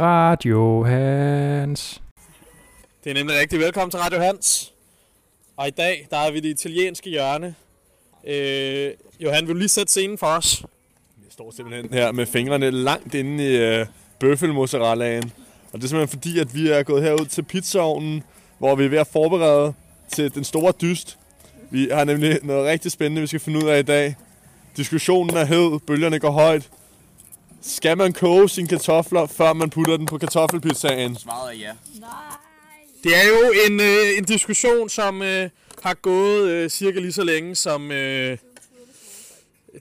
Radio Hans. Det er nemlig rigtig velkommen til Radio Hans. Og i dag, der er vi det italienske hjørne. Øh, Johan, vil du lige sætte scenen for os? Jeg står simpelthen her med fingrene langt inde i øh, bøffelmozzarellaen. Og det er simpelthen fordi, at vi er gået herud til pizzaovnen, hvor vi er ved at forberede til den store dyst. Vi har nemlig noget rigtig spændende, vi skal finde ud af i dag. Diskussionen er hed, bølgerne går højt. Skal man koge sine kartofler, før man putter den på kartoffelpizzaen? Svaret er ja. Det er jo en, øh, en diskussion, som øh, har gået øh, cirka lige så længe som øh,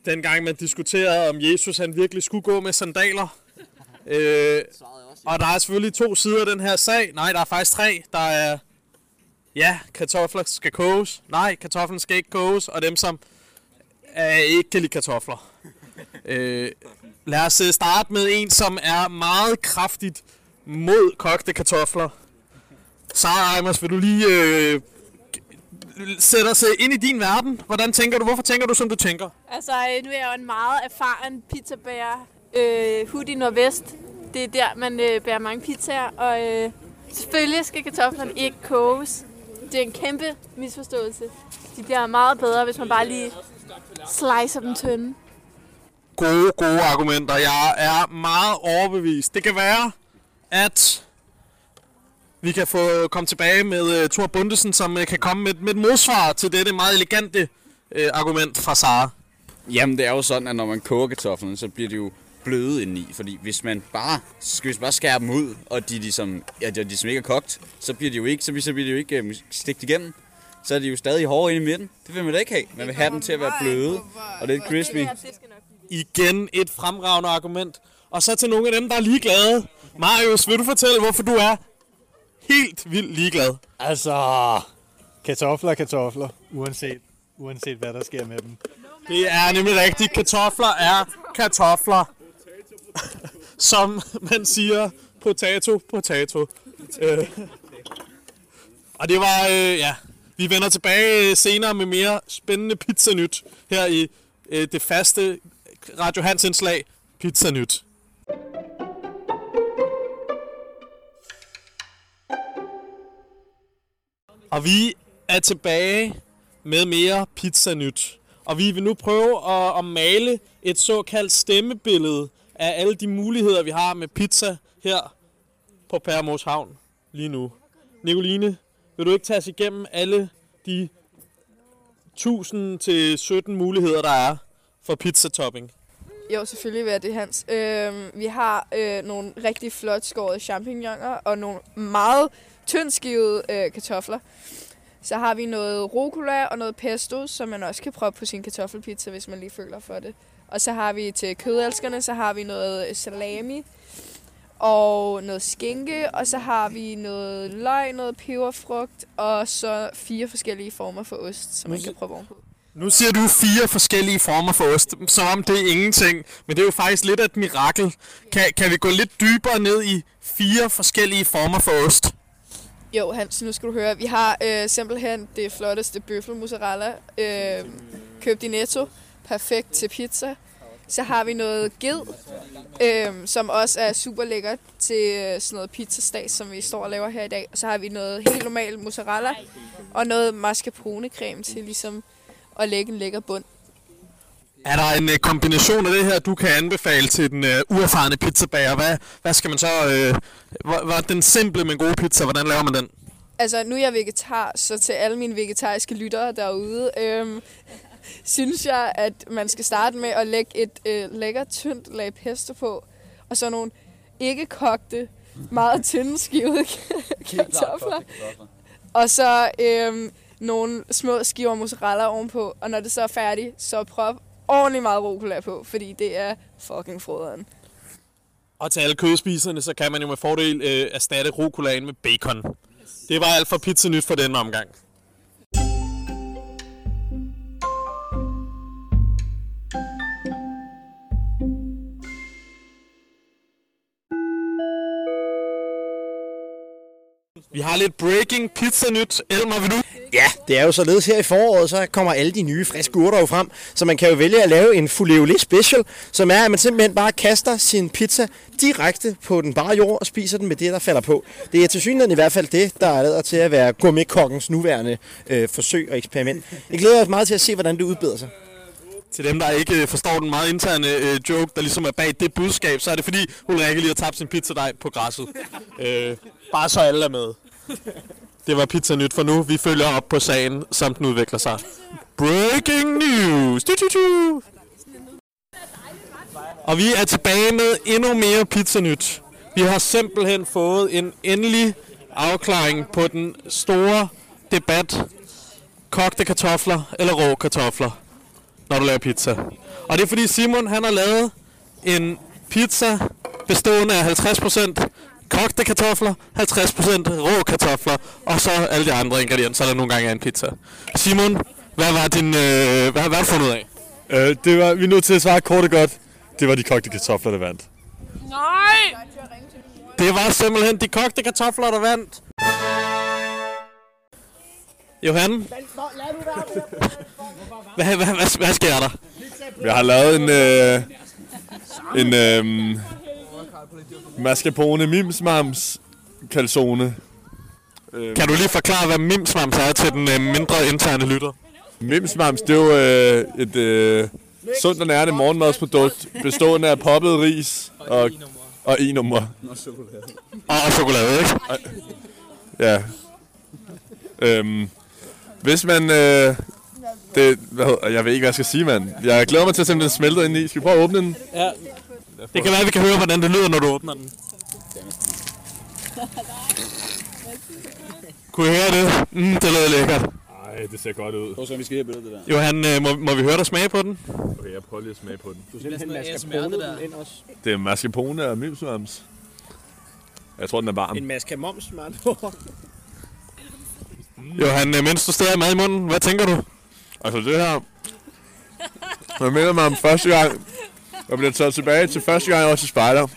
dengang man diskuterede, om Jesus han virkelig skulle gå med sandaler. Øh, og der er selvfølgelig to sider af den her sag. Nej, der er faktisk tre. Der er, ja, kartofler skal koges. Nej, kartoflen skal ikke koges. Og dem, som er, ikke kan lide kartofler. Øh, lad os øh, starte med en, som er meget kraftigt mod kogte kartofler. Sara Eimers, vil du lige øh, sætte os øh, ind i din verden? Hvordan tænker du? Hvorfor tænker du, som du tænker? Altså, øh, nu er jeg jo en meget erfaren pizzabager. Øh, Hudi Nordvest. Det er der, man øh, bærer mange pizzaer. Og øh, selvfølgelig skal kartoflerne ikke koges. Det er en kæmpe misforståelse. De bliver meget bedre, hvis man bare lige slicer dem tynde. Gode, gode argumenter. Jeg er meget overbevist. Det kan være, at vi kan få komme tilbage med uh, Thor Bundesen, som uh, kan komme med, med et modsvar til dette meget elegante uh, argument fra Sara. Jamen, det er jo sådan, at når man koger kartoflerne, så bliver de jo bløde indeni. Fordi hvis man bare, skal vi bare skære dem ud, og de ligesom, ja, de ligesom ikke er kogt, så bliver de jo ikke, så bliver, så bliver de jo ikke uh, stigt igennem. Så er de jo stadig hårde inde i midten. Det vil man da ikke have. Man vil have dem til at være bløde og lidt crispy. Igen et fremragende argument. Og så til nogle af dem, der er ligeglade. Marius, vil du fortælle, hvorfor du er helt vildt ligeglad? Altså, kartofler er kartofler, uanset, uanset hvad der sker med dem. Det er nemlig rigtigt. Kartofler er kartofler. Som man siger, potato, potato. Øh. Og det var, øh, ja, vi vender tilbage senere med mere spændende pizzanyt her i øh, det faste Radio Hans indslag, Pizzanyt. Og vi er tilbage med mere Pizza Nyt. Og vi vil nu prøve at, at male et såkaldt stemmebillede af alle de muligheder, vi har med pizza her på Pærmos Havn lige nu. Nicoline, vil du ikke tage os igennem alle de 1000 til 17 muligheder, der er for pizzatopping? Jo, selvfølgelig vil jeg det, Hans. Øhm, vi har øh, nogle rigtig flot skårede champignoner og nogle meget tyndskivede øh, kartofler. Så har vi noget rucola og noget pesto, som man også kan prøve på sin kartoffelpizza, hvis man lige føler for det. Og så har vi til kødelskerne, så har vi noget salami og noget skinke, og så har vi noget løg, noget peberfrugt, og så fire forskellige former for ost, som man kan prøve ovenpå. Nu siger du fire forskellige former for ost, som om det er ingenting. Men det er jo faktisk lidt af et mirakel. Kan, kan vi gå lidt dybere ned i fire forskellige former for ost? Jo, Hans, nu skal du høre. Vi har øh, simpelthen det flotteste bøffelmozzarella øh, købt i Netto. Perfekt til pizza. Så har vi noget ged, øh, som også er super lækkert til øh, sådan noget pizzastas, som vi står og laver her i dag. Og så har vi noget helt normal mozzarella og noget mascarpone creme til ligesom at lægge en lækker bund. Er der en uh, kombination af det her, du kan anbefale til den uh, uerfarne pizzabager? Hvad, hvad skal man så... Uh, hvor, hvor den simple, men gode pizza, hvordan laver man den? Altså, nu er jeg vegetar, så til alle mine vegetariske lyttere derude, øhm, synes jeg, at man skal starte med at lægge et øh, lækkert, tyndt lag pesto på, og så nogle ikke kogte, meget tynde skivede kartofler. Og så øhm, nogle små skiver mozzarella ovenpå, og når det så er færdigt, så prøv ordentligt meget rucola på, fordi det er fucking froderen. Og til alle kødspiserne, så kan man jo med fordel øh, erstatte rucolaen med bacon. Det var alt for pizza nyt for denne omgang. Vi har lidt breaking pizza nyt. Elmer, vil du? Ja, det er jo således her i foråret, så kommer alle de nye friske urter jo frem. Så man kan jo vælge at lave en fuleole special, som er, at man simpelthen bare kaster sin pizza direkte på den bare jord og spiser den med det, der falder på. Det er til synligheden i hvert fald det, der er lavet til at være gourmetkokkens nuværende øh, forsøg og eksperiment. Jeg glæder os meget til at se, hvordan det udbeder sig. Til dem, der ikke øh, forstår den meget interne øh, joke, der ligesom er bag det budskab, så er det fordi, Ulrike lige har tabt sin pizzadej på græsset. øh, bare så alle er med. Det var Pizza Nyt for nu. Vi følger op på sagen, som den udvikler sig. Breaking news! Du, du, du. Og vi er tilbage med endnu mere Pizza Nyt. Vi har simpelthen fået en endelig afklaring på den store debat. Kogte kartofler eller rå kartofler, når du laver pizza. Og det er fordi Simon han har lavet en pizza bestående af 50% kogte kartofler, 50% rå kartofler, og så alle de andre ingredienser, der nogle gange er en pizza. Simon, hvad var din, øh, hvad, hvad har du fundet ud af? Øh, det var, vi er nødt til at svare kort og godt. Det var de kogte kartofler, der vandt. Nej! Det var simpelthen de kogte kartofler, der vandt. Johan? Hvad, hvad, hvad, hvad sker der? Jeg har lavet en, øh, en øh, mascarpone mimsmams calzone. Kan du lige forklare, hvad mimsmams er til den øh, mindre interne lytter? Mimsmams, det er jo øh, et øh, sundt og nærende morgenmadsprodukt, bestående af poppet ris og, og i nummer. Og, og chokolade, ikke? Ja. Øhm, hvis man... Øh, det, hvad hedder, jeg ved ikke, hvad jeg skal sige, mand. Jeg glæder mig til at se, om den smelter ind i. Skal vi prøve at åbne den? Det kan være, at vi kan høre, hvordan det lyder, når du åbner den. Kunne I høre det? Mm, det lød lækkert. Nej, det ser godt ud. Prøv så, vi skal have billedet der. Johan, øh, må, må vi høre dig smage på den? Okay, jeg prøver lige at smage på den. Du simpelthen mascarpone den ind også. Det er mascarpone og mimsmams. Jeg tror, den er varm. En mascarmoms, mand. Johan, øh, mens du stadig mad i munden, hvad tænker du? Altså det her... Jeg minder mig om første gang, jeg bliver taget tilbage til første gang, jeg var til spejder.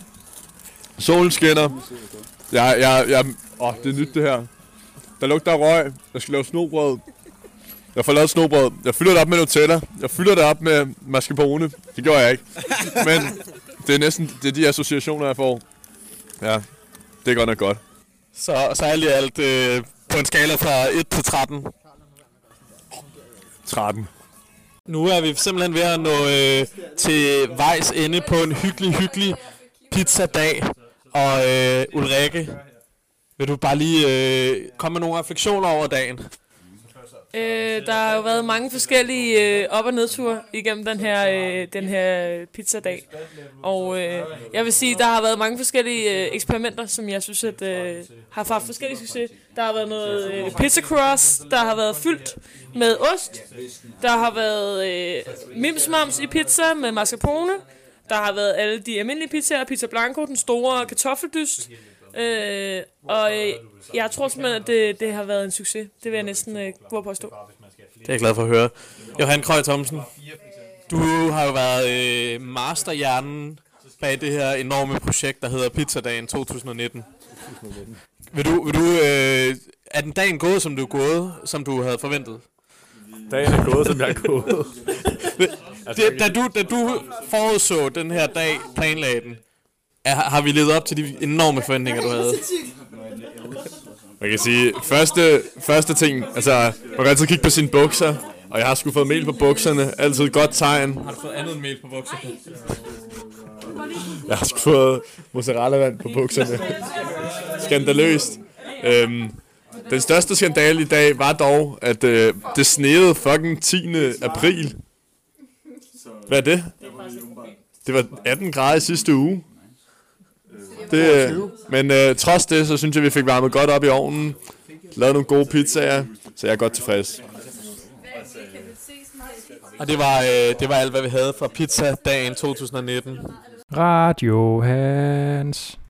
Solen skinner. Jeg, jeg, jeg, åh, det er nyt det her. Der lugter røg. Jeg skal lave snobrød. Jeg får lavet snobrød. Jeg fylder det op med Nutella. Jeg fylder det op med mascarpone. Det gjorde jeg ikke. Men det er næsten det er de associationer, jeg får. Ja, det er godt nok godt. Så, så alt i alt øh, på en skala fra 1 til 13. 13. Nu er vi simpelthen ved at nå øh, til vejs ende på en hyggelig, hyggelig pizzadag. Og øh, Ulrikke, vil du bare lige øh, komme med nogle refleksioner over dagen? Øh, der har jo været mange forskellige øh, op- og nedture igennem den her, øh, den her pizzadag. Og øh, jeg vil sige, der har været mange forskellige øh, eksperimenter, som jeg synes at, øh, har haft forskellige succes. Der har været noget øh, pizza cross, der har været fyldt med ost. Der har været øh, mimsmams i pizza med mascarpone. Der har været alle de almindelige pizzaer, pizza blanco, den store kartoffeldyst. Øh, og øh, jeg tror simpelthen, at det, det har været en succes. Det vil jeg næsten øh, våge at stå. Det er jeg glad for at høre. Johan Krøj Thomsen, du har jo været øh, masterhjernen bag det her enorme projekt, der hedder Pizzadagen 2019. Vil du, vil du, øh, er den dagen gået, som du er gået, som du havde forventet? Dagen er gået, som jeg er gået. Det, da, du, da du forudså den her dag, planlagde den, er, har vi levet op til de enorme forventninger, du havde? Man kan sige, første, første ting, altså, man kan altid kigge på sine bukser, og jeg har sgu fået mel på bukserne, altid et godt tegn. Har du fået andet end mel på bukserne? Jeg har sgu fået mozzarella-vand på bukserne. Skandaløst. Øhm, den største skandale i dag var dog, at øh, det sneede fucking 10. april. Hvad er det? Det var 18 grader i sidste uge. Det, øh, men øh, trods det, så synes jeg, vi fik varmet godt op i ovnen. Lavet nogle gode pizzaer, så jeg er godt tilfreds. Og det var, øh, det var alt, hvad vi havde fra Pizza-dagen 2019. Radio Hans.